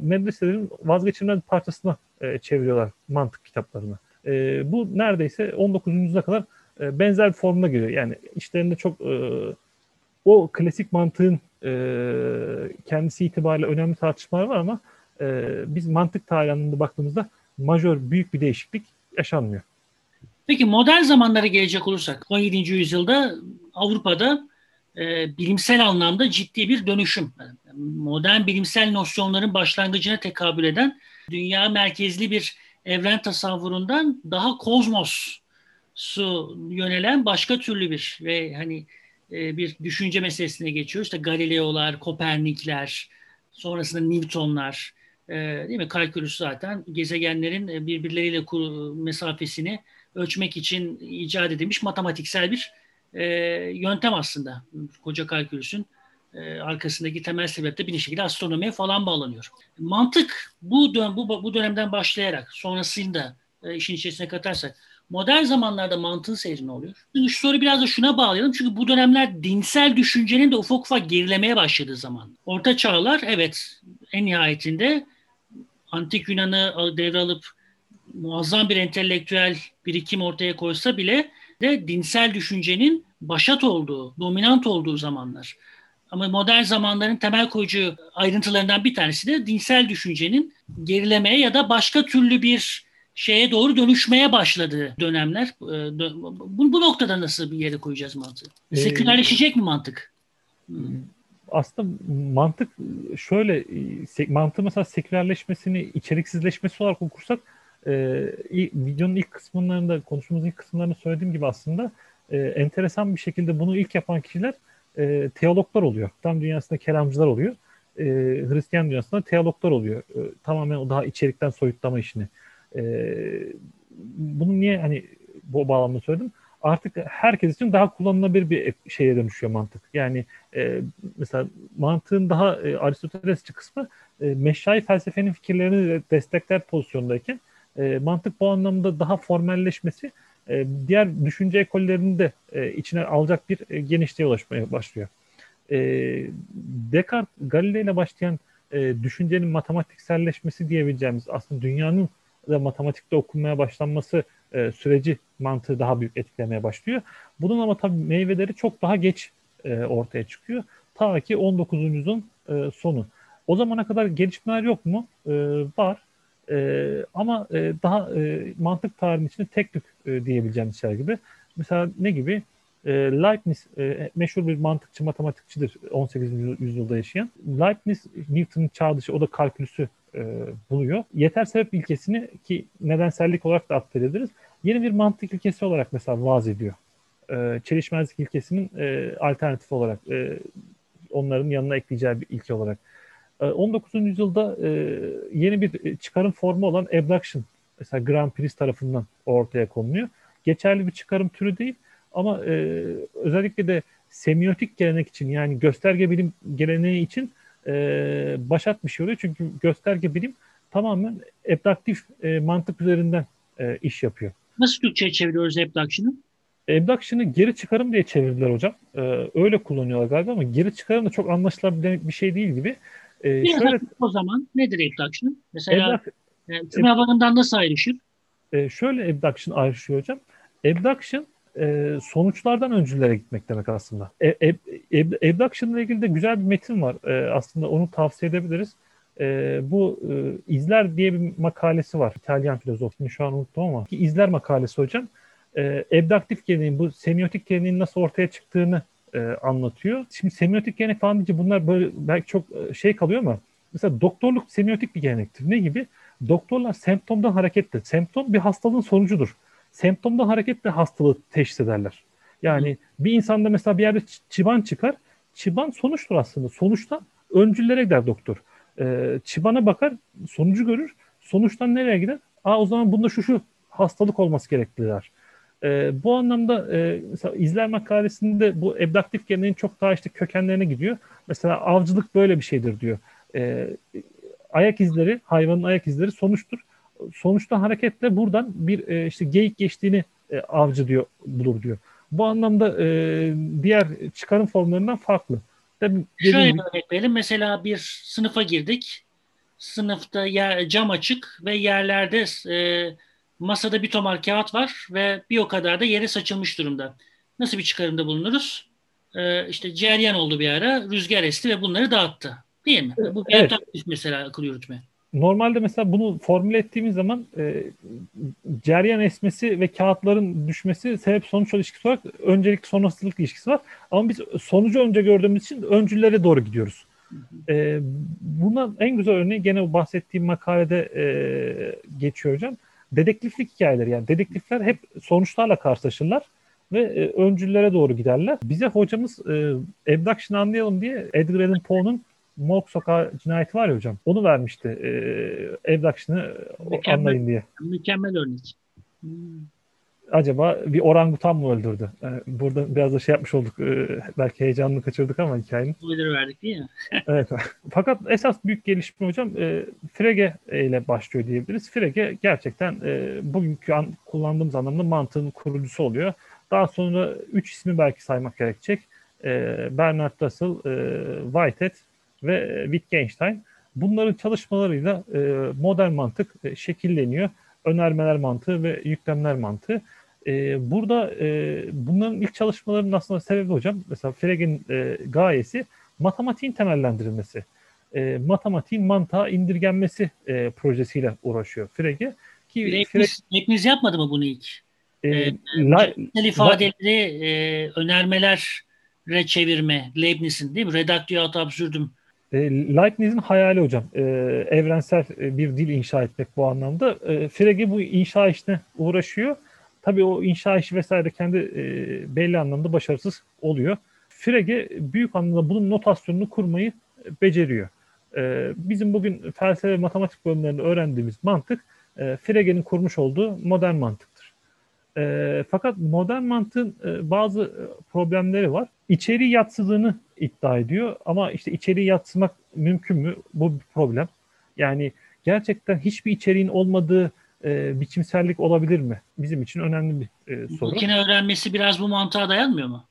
medreselerin vazgeçilmez parçasına e, çeviriyorlar mantık kitaplarını. E, bu neredeyse 19. yüzyıla kadar e, benzer bir formuna giriyor. Yani işlerinde çok e, o klasik mantığın e, kendisi itibariyle önemli tartışmalar var ama e, biz mantık tarihi anlamında baktığımızda majör büyük bir değişiklik yaşanmıyor. Peki modern zamanlara gelecek olursak 17. yüzyılda Avrupa'da e, bilimsel anlamda ciddi bir dönüşüm. Modern bilimsel nosyonların başlangıcına tekabül eden dünya merkezli bir evren tasavvurundan daha kozmos su yönelen başka türlü bir ve hani e, bir düşünce meselesine geçiyoruz. İşte Galileo'lar, Kopernikler, sonrasında Newton'lar, e, değil mi? Kalkülüs zaten gezegenlerin birbirleriyle mesafesini ölçmek için icat edilmiş matematiksel bir e, yöntem aslında. Koca kalkülüsün e, arkasındaki temel sebep de bir şekilde astronomiye falan bağlanıyor. Mantık bu, dön bu, bu dönemden başlayarak sonrasında e, işin içerisine katarsak modern zamanlarda mantığın seyri ne oluyor? Şu soru biraz da şuna bağlayalım. Çünkü bu dönemler dinsel düşüncenin de ufak ufak gerilemeye başladığı zaman. Orta çağlar evet en nihayetinde antik Yunan'ı devralıp muazzam bir entelektüel birikim ortaya koysa bile de dinsel düşüncenin başat olduğu, dominant olduğu zamanlar. Ama modern zamanların temel koyucu ayrıntılarından bir tanesi de dinsel düşüncenin gerilemeye ya da başka türlü bir şeye doğru dönüşmeye başladığı dönemler. Ee, bu, bu noktada nasıl bir yere koyacağız mantığı? Ee, Sekülerleşecek mi mantık? Hmm. Aslında mantık şöyle, mantığı mesela sekülerleşmesini, içeriksizleşmesi olarak okursak e, videonun ilk kısımlarında, konuşmamızın ilk kısımlarında söylediğim gibi aslında e, enteresan bir şekilde bunu ilk yapan kişiler e, teologlar oluyor. Tam dünyasında kelamcılar oluyor. E, Hristiyan dünyasında teologlar oluyor. E, tamamen o daha içerikten soyutlama işini. E, bunu niye hani bu bağlamda söyledim? Artık herkes için daha kullanılabilir bir şeye dönüşüyor mantık. Yani e, mesela mantığın daha e, Aristotelesçi kısmı e, meşai felsefenin fikirlerini destekler pozisyondayken e, mantık bu anlamda daha formelleşmesi e, diğer düşünce ekollerini de e, içine alacak bir e, genişliğe ulaşmaya başlıyor. Descartes, Galileo ile başlayan düşüncenin matematikselleşmesi diyebileceğimiz aslında dünyanın da matematikte okunmaya başlanması süreci mantığı daha büyük etkilemeye başlıyor. Bunun ama tabii meyveleri çok daha geç ortaya çıkıyor. Ta ki 19. yüzyılın sonu. O zamana kadar gelişmeler yok mu? Var. Ama daha mantık tarihinin içinde tek tük e, şeyler gibi. Mesela ne gibi? E, Leibniz e, meşhur bir mantıkçı matematikçidir 18. yüzyılda yaşayan. Leibniz Newton'un çağ o da kalkülüsü e, buluyor. Yeter sebep ilkesini ki nedensellik olarak da atfedebiliriz. Yeni bir mantık ilkesi olarak mesela vaz ediyor. E, çelişmezlik ilkesinin alternatifi olarak onların yanına ekleyeceği bir ilke olarak. 19. Ee, yüzyılda yeni bir çıkarım formu olan abduction mesela Grand Prix tarafından ortaya konuluyor. Geçerli bir çıkarım türü değil ama e, özellikle de semiotik gelenek için yani gösterge bilim geleneği için e, başat bir şey oluyor. Çünkü gösterge bilim tamamen abdaktif e, mantık üzerinden e, iş yapıyor. Nasıl Türkçe'ye çeviriyoruz abduction'ı? Abduction'ı geri çıkarım diye çevirdiler hocam. Ee, öyle kullanıyorlar galiba ama geri çıkarım da çok anlaşılabilir bir şey değil gibi. Ee, şöyle, o zaman nedir abduction? Mesela abduct, yani, tüm havanından nasıl ayrışır? E, şöyle abduction ayrışıyor hocam. Abduction e, sonuçlardan öncülere gitmek demek aslında. E, e, e, abduction ile ilgili de güzel bir metin var. E, aslında onu tavsiye edebiliriz. E, bu e, izler diye bir makalesi var. İtalyan filozofunu şu an unuttum ama. İzler makalesi hocam. E, abdaktif geleneğin, bu semiotik geleneğin nasıl ortaya çıktığını e, anlatıyor. Şimdi semiotik gelenek falan deyince bunlar böyle belki çok e, şey kalıyor ama mesela doktorluk semiotik bir gelenektir. Ne gibi? Doktorlar semptomdan hareketle, semptom bir hastalığın sonucudur. Semptomdan hareketle hastalığı teşhis ederler. Yani bir insanda mesela bir yerde çıban çıkar. Çıban sonuçtur aslında. Sonuçtan öncüllere gider doktor. Ee, çıbana bakar, sonucu görür. Sonuçtan nereye gider? Aa o zaman bunda şu şu hastalık olması gerekliler. E, bu anlamda e, mesela izler makalesinde bu ebdaktif geleneğin çok daha işte kökenlerine gidiyor. Mesela avcılık böyle bir şeydir diyor. E, ayak izleri, hayvanın ayak izleri sonuçtur. Sonuçta hareketle buradan bir e, işte geyik geçtiğini e, avcı diyor bulur diyor. Bu anlamda e, diğer çıkarım formlarından farklı. Tabii, Şöyle bir örnek verelim. Mesela bir sınıfa girdik. Sınıfta yer, cam açık ve yerlerde e, Masada bir tomar kağıt var ve bir o kadar da yere saçılmış durumda. Nasıl bir çıkarımda bulunuruz? Ee, işte ceryan oldu bir ara, rüzgar esti ve bunları dağıttı. Değil mi? Bu evet. mesela akıl yürütme. normalde mesela bunu formüle ettiğimiz zaman e, ceryan esmesi ve kağıtların düşmesi sebep sonuç ilişkisi olarak öncelik sonrasılık ilişkisi var. Ama biz sonucu önce gördüğümüz için öncüllere doğru gidiyoruz. E, buna en güzel örneği gene bahsettiğim makalede e, geçiyor hocam. Dedektiflik hikayeleri yani dedektifler hep sonuçlarla karşılaşırlar ve e, öncüllere doğru giderler. Bize hocamız e, abduction anlayalım diye Edgar Allan Poe'nun Morg Sokağı cinayeti var ya hocam. Onu vermişti. E, abduction'ı anlayın diye. Mükemmel örnek. Hmm acaba bir orangutan mı öldürdü? Yani burada biraz da şey yapmış olduk. E, belki heyecanını kaçırdık ama hikayenin. Spoiler verdik değil mi? evet. Fakat esas büyük gelişme hocam e, Frege ile başlıyor diyebiliriz. Frege gerçekten e, bugünkü an, kullandığımız anlamda mantığın kurucusu oluyor. Daha sonra üç ismi belki saymak gerekecek. E, Bernard Russell, e, Whitehead ve Wittgenstein. Bunların çalışmalarıyla e, modern mantık e, şekilleniyor. Önermeler mantığı ve yüklemler mantığı. E, burada e, bunların ilk çalışmalarının aslında sebebi hocam mesela Frege'nin e, gayesi matematiğin temellendirilmesi. E, matematiğin mantığa indirgenmesi e, projesiyle uğraşıyor Frege. Ki Leibniz, Frege, Leibniz yapmadı mı bunu ilk? E, e, la, ifadeleri la, e, önermelere çevirme Leibniz'in değil mi? Redaktio ad absurdum. E, Leibniz'in hayali hocam. E, evrensel e, bir dil inşa etmek bu anlamda. E, Frege bu inşa işine uğraşıyor Tabii o inşa işi vesaire kendi e, belli anlamda başarısız oluyor. Frege büyük anlamda bunun notasyonunu kurmayı beceriyor. E, bizim bugün felsefe ve matematik bölümlerinde öğrendiğimiz mantık e, Frege'nin kurmuş olduğu modern mantıktır. E, fakat modern mantığın e, bazı problemleri var. İçeriği yatsıdığını iddia ediyor ama işte içeriği yatsımak mümkün mü? Bu bir problem. Yani gerçekten hiçbir içeriğin olmadığı e, biçimsellik olabilir mi? Bizim için önemli bir e, soru. Makine öğrenmesi biraz bu mantığa dayanmıyor mu?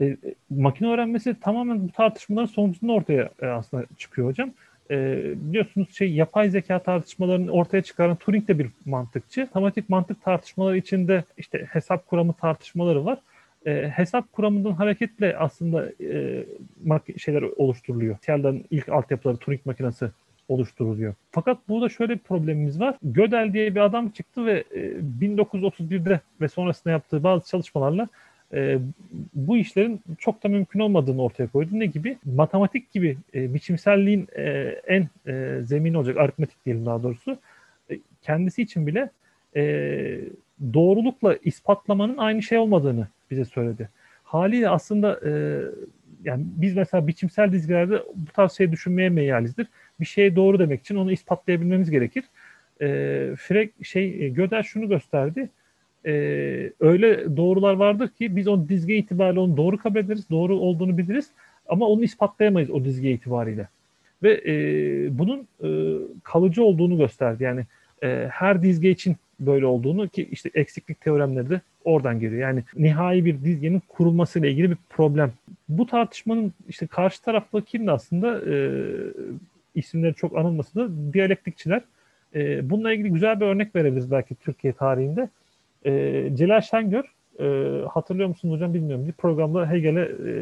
E, e, makine öğrenmesi tamamen bu tartışmaların sonucunda ortaya e, aslında çıkıyor hocam. E, biliyorsunuz şey yapay zeka tartışmalarını ortaya çıkaran Turing de bir mantıkçı. Matematik mantık tartışmaları içinde işte hesap kuramı tartışmaları var. E, hesap kuramından hareketle aslında e, şeyler oluşturuluyor. Tiel'den ilk altyapıları Turing makinesi oluşturuluyor. Fakat burada şöyle bir problemimiz var. Gödel diye bir adam çıktı ve 1931'de e, ve sonrasında yaptığı bazı çalışmalarla e, bu işlerin çok da mümkün olmadığını ortaya koydu. Ne gibi? Matematik gibi e, biçimselliğin en zemin olacak, aritmetik diyelim daha doğrusu, kendisi için bile doğrulukla ispatlamanın aynı şey olmadığını bize söyledi. Haliyle aslında yani biz mesela biçimsel dizgilerde bu tarz şey düşünmeye meyalizdir bir şey doğru demek için onu ispatlayabilmemiz gerekir. E, Frek şey e, Gödel şunu gösterdi. E, öyle doğrular vardır ki biz o dizge itibariyle onu doğru kabul ederiz, doğru olduğunu biliriz ama onu ispatlayamayız o dizge itibariyle. Ve e, bunun e, kalıcı olduğunu gösterdi. Yani e, her dizge için böyle olduğunu ki işte eksiklik teoremleri de oradan geliyor. Yani nihai bir dizgenin kurulmasıyla ilgili bir problem. Bu tartışmanın işte karşı taraftaki de aslında e, isimleri çok anılmasa da diyalektikçiler. E, bununla ilgili güzel bir örnek verebiliriz belki Türkiye tarihinde. E, Celal Şengör, e, hatırlıyor musunuz hocam bilmiyorum. Bir programda Hegel'e e,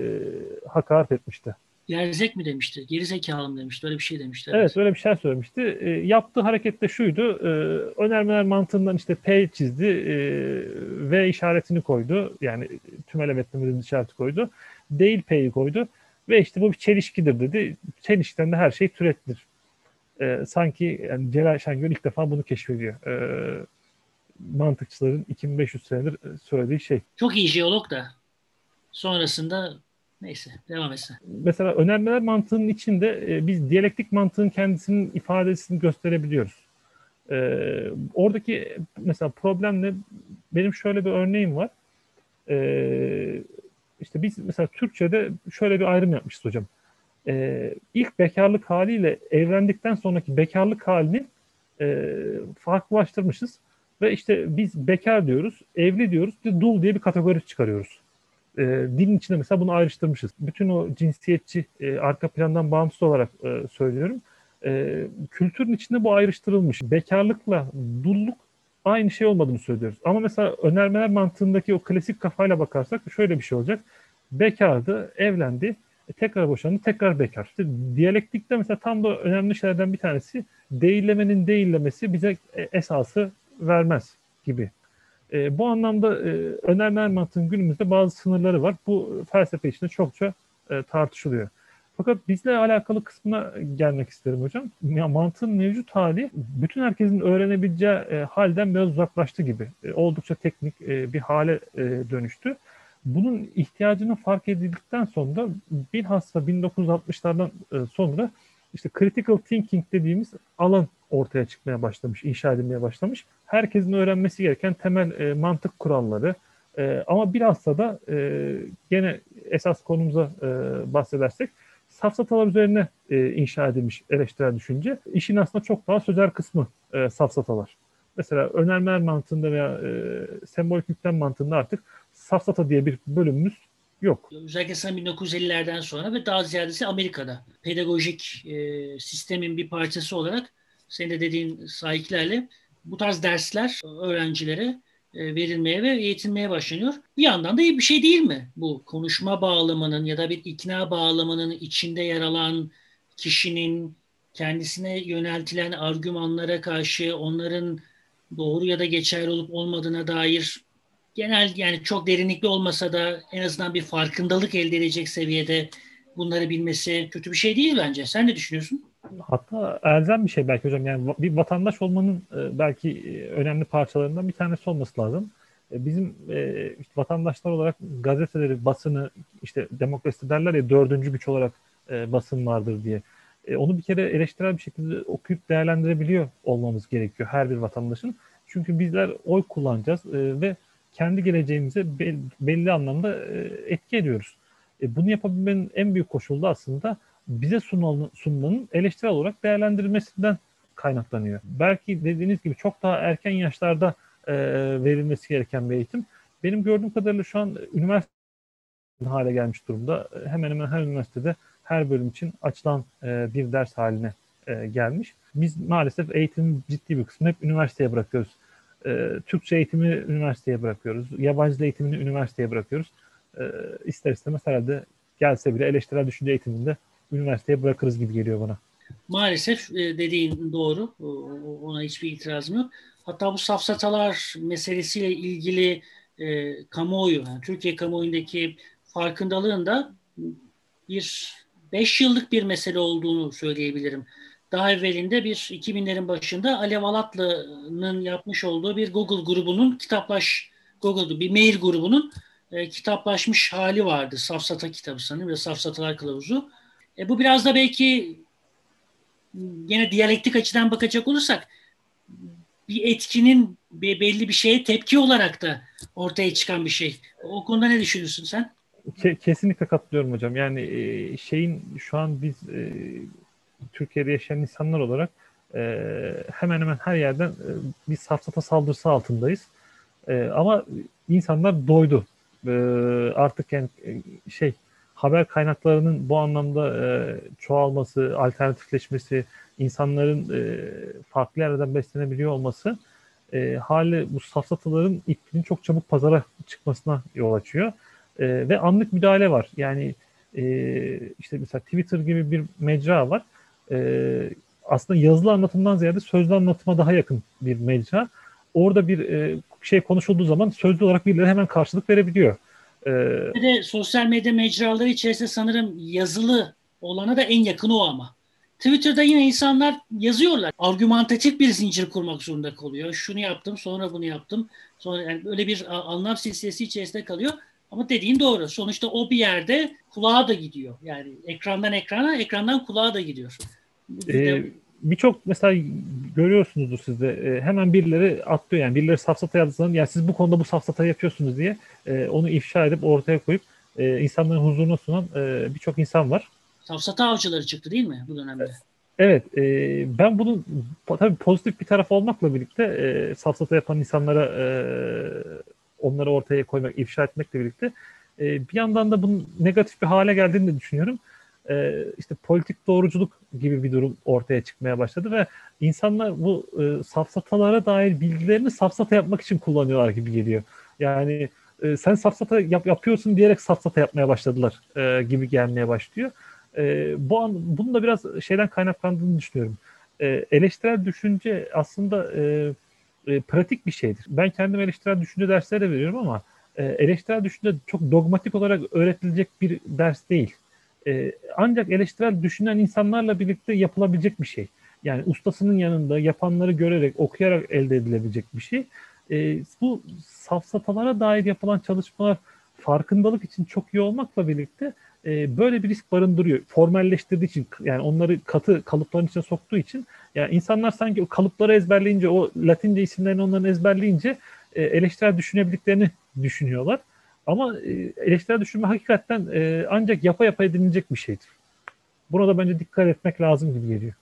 hakaret etmişti. Gerizek mi demişti? Gerizekalı mı demişti? Öyle bir şey demişti. Evet, evet öyle bir şey söylemişti. E, yaptığı hareket de şuydu. E, önermeler mantığından işte P çizdi. E, v işaretini koydu. Yani tümel evetlemeden işareti koydu. Değil P'yi koydu. Ve işte bu bir çelişkidir dedi. Çelişkiden de her şey türetilir. Ee, sanki yani Celal Şengör ilk defa bunu keşfediyor. Ee, mantıkçıların 2500 senedir söylediği şey. Çok iyi jeolog da sonrasında neyse devam etsin. Mesela önermeler mantığının içinde e, biz diyalektik mantığın kendisinin ifadesini gösterebiliyoruz. Ee, oradaki mesela problemle benim şöyle bir örneğim var. Ee, işte biz mesela Türkçe'de şöyle bir ayrım yapmışız hocam. Ee, ilk bekarlık haliyle evlendikten sonraki bekarlık halini e, farklılaştırmışız. Ve işte biz bekar diyoruz, evli diyoruz, bir dul diye bir kategori çıkarıyoruz. E, dilin içinde mesela bunu ayrıştırmışız. Bütün o cinsiyetçi e, arka plandan bağımsız olarak e, söylüyorum. E, kültürün içinde bu ayrıştırılmış. Bekarlıkla dulluk aynı şey olmadığını söylüyoruz. Ama mesela önermeler mantığındaki o klasik kafayla bakarsak şöyle bir şey olacak. Bekardı, evlendi, e, tekrar boşandı, tekrar bekar. İşte diyalektikte mesela tam da önemli şeylerden bir tanesi değillemenin değillemesi bize e, esası vermez gibi. E, bu anlamda e, önerme mantığın günümüzde bazı sınırları var. Bu felsefe içinde çokça e, tartışılıyor. Fakat bizle alakalı kısmına gelmek isterim hocam. Ya mantığın mevcut hali bütün herkesin öğrenebileceği e, halden biraz uzaklaştı gibi. E, oldukça teknik e, bir hale e, dönüştü. Bunun ihtiyacının fark edildikten sonra bilhassa 1960'lardan e, sonra işte critical thinking dediğimiz alan ortaya çıkmaya başlamış, inşa edilmeye başlamış. Herkesin öğrenmesi gereken temel e, mantık kuralları e, ama bilhassa da e, gene esas konumuza e, bahsedersek safsatalar üzerine e, inşa edilmiş eleştirel düşünce. İşin aslında çok daha sözel kısmı e, safsatalar. Mesela önermeler mantığında veya e, sembolik yüklem mantığında artık safsata diye bir bölümümüz yok. Özellikle sanırım 1950'lerden sonra ve daha ziyadesi Amerika'da pedagojik e, sistemin bir parçası olarak senin de dediğin sahiplerle bu tarz dersler öğrencilere e, verilmeye ve eğitilmeye başlanıyor. Bir yandan da iyi bir şey değil mi? Bu konuşma bağlamının ya da bir ikna bağlamının içinde yer alan kişinin kendisine yöneltilen argümanlara karşı onların doğru ya da geçerli olup olmadığına dair genel yani çok derinlikli olmasa da en azından bir farkındalık elde edecek seviyede bunları bilmesi kötü bir şey değil bence. Sen ne düşünüyorsun? Hatta elzem bir şey belki hocam. Yani bir vatandaş olmanın e, belki e, önemli parçalarından bir tanesi olması lazım. E, bizim işte vatandaşlar olarak gazeteleri, basını, işte demokrasi derler ya dördüncü güç olarak basın vardır diye. Onu bir kere eleştirel bir şekilde okuyup değerlendirebiliyor olmamız gerekiyor her bir vatandaşın. Çünkü bizler oy kullanacağız ve kendi geleceğimize belli anlamda etki ediyoruz. Bunu yapabilmenin en büyük koşulu da aslında bize sunulan, sunulanın eleştirel olarak değerlendirilmesinden kaynaklanıyor. Belki dediğiniz gibi çok daha erken yaşlarda e, verilmesi gereken bir eğitim. Benim gördüğüm kadarıyla şu an üniversite hale gelmiş durumda. Hemen hemen her üniversitede her bölüm için açılan e, bir ders haline e, gelmiş. Biz maalesef eğitimin ciddi bir kısmını hep üniversiteye bırakıyoruz. E, Türkçe eğitimi üniversiteye bırakıyoruz. Yabancı eğitimini üniversiteye bırakıyoruz. E, ister istemez herhalde gelse bile eleştirel düşünce eğitiminde üniversiteye bırakırız gibi geliyor bana. Maalesef e, dediğin doğru. Ona hiçbir itirazım yok. Hatta bu safsatalar meselesiyle ilgili e, kamuoyu, yani Türkiye kamuoyundaki farkındalığın da bir 5 yıllık bir mesele olduğunu söyleyebilirim. Daha evvelinde bir 2000'lerin başında Alev Alatlı'nın yapmış olduğu bir Google grubunun kitaplaş Google bir mail grubunun e, kitaplaşmış hali vardı. Safsata kitabı sanırım ve Safsatalar Kılavuzu. E, bu biraz da belki yine diyalektik açıdan bakacak olursak bir etkinin belli bir şeye tepki olarak da ortaya çıkan bir şey. O konuda ne düşünüyorsun sen? Kesinlikle katılıyorum hocam. Yani e, şeyin şu an biz e, Türkiye'de yaşayan insanlar olarak e, hemen hemen her yerden bir safsata saldırısı altındayız. Ama insanlar doydu. Artık yani şey haber kaynaklarının bu anlamda e, çoğalması, alternatifleşmesi, insanların e, farklı yerlerden beslenebiliyor olması e, hali bu safsataların ipinin çok çabuk pazara çıkmasına yol açıyor. E, ve anlık müdahale var. Yani e, işte mesela Twitter gibi bir mecra var. E, aslında yazılı anlatımdan ziyade sözlü anlatıma daha yakın bir mecra. Orada bir e, şey konuşulduğu zaman sözlü olarak birileri hemen karşılık verebiliyor. Ee, de sosyal medya mecraları içerisinde sanırım yazılı olana da en yakın o ama. Twitter'da yine insanlar yazıyorlar. Argümantatif bir zincir kurmak zorunda kalıyor. Şunu yaptım, sonra bunu yaptım. Sonra yani öyle bir anlam silsilesi içerisinde kalıyor. Ama dediğin doğru. Sonuçta o bir yerde kulağa da gidiyor. Yani ekrandan ekrana, ekrandan kulağa da gidiyor. Ee, birçok mesela görüyorsunuzdur siz de e, hemen birileri atlıyor yani birileri safsata yazdığı yani siz bu konuda bu safsata yapıyorsunuz diye e, onu ifşa edip ortaya koyup e, insanların huzuruna sunan e, birçok insan var. Safsata avcıları çıktı değil mi bu dönemde? Evet, e, ben bunun tabii pozitif bir taraf olmakla birlikte e, safsata yapan insanlara e, onları ortaya koymak, ifşa etmekle birlikte e, bir yandan da bunun negatif bir hale geldiğini de düşünüyorum e, işte politik doğruculuk gibi bir durum ortaya çıkmaya başladı ve insanlar bu e, safsatalara dair bilgilerini safsata yapmak için kullanıyorlar gibi geliyor. Yani e, sen safsata yap, yapıyorsun diyerek safsata yapmaya başladılar e, gibi gelmeye başlıyor. E, bu an bunun da biraz şeyden kaynaklandığını düşünüyorum. E, eleştirel düşünce aslında e, e, pratik bir şeydir. Ben kendim eleştirel düşünce dersleri de veriyorum ama e, eleştirel düşünce çok dogmatik olarak öğretilecek bir ders değil. E, ancak eleştirel düşünen insanlarla birlikte yapılabilecek bir şey. Yani ustasının yanında yapanları görerek, okuyarak elde edilebilecek bir şey. E, bu safsatalara dair yapılan çalışmalar farkındalık için çok iyi olmakla birlikte e, böyle bir risk barındırıyor. Formalleştirdiği için yani onları katı kalıpların içine soktuğu için yani insanlar sanki o kalıpları ezberleyince o Latince isimlerini onların ezberleyince eleştirel düşünebildiklerini düşünüyorlar. Ama e, eleştirel düşünme hakikaten e, ancak yapa yapa edinilecek bir şeydir. Buna da bence dikkat etmek lazım gibi geliyor.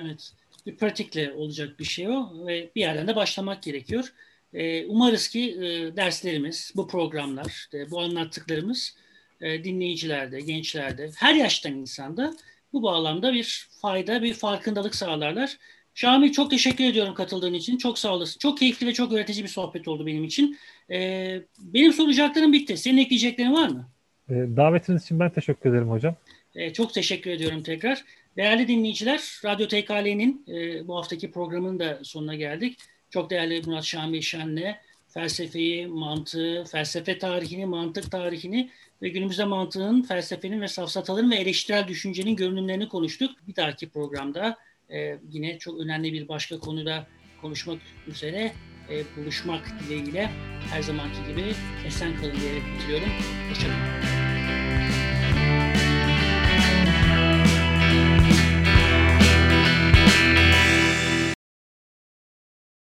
Evet. Bir pratikle olacak bir şey o ve bir yerden de başlamak gerekiyor. E, umarız ki derslerimiz, bu programlar, bu anlattıklarımız dinleyicilerde, gençlerde, her yaştan insanda bu bağlamda bir fayda, bir farkındalık sağlarlar. Şamil çok teşekkür ediyorum katıldığın için. Çok sağ olasın. Çok keyifli ve çok öğretici bir sohbet oldu benim için. Ee, benim soracaklarım bitti. Senin ekleyeceklerin var mı? Ee, davetiniz için ben teşekkür ederim hocam. Ee, çok teşekkür ediyorum tekrar. Değerli dinleyiciler, Radyo TKL'nin e, bu haftaki programının da sonuna geldik. Çok değerli Murat Şamil Şen'le felsefeyi, mantığı, felsefe tarihini, mantık tarihini ve günümüzde mantığın, felsefenin ve safsataların ve eleştirel düşüncenin görünümlerini konuştuk. Bir dahaki programda e, yine çok önemli bir başka konuda konuşmak üzere buluşmak dileğiyle her zamanki gibi esen kalın diyerek bitiriyorum. Hoşçakalın.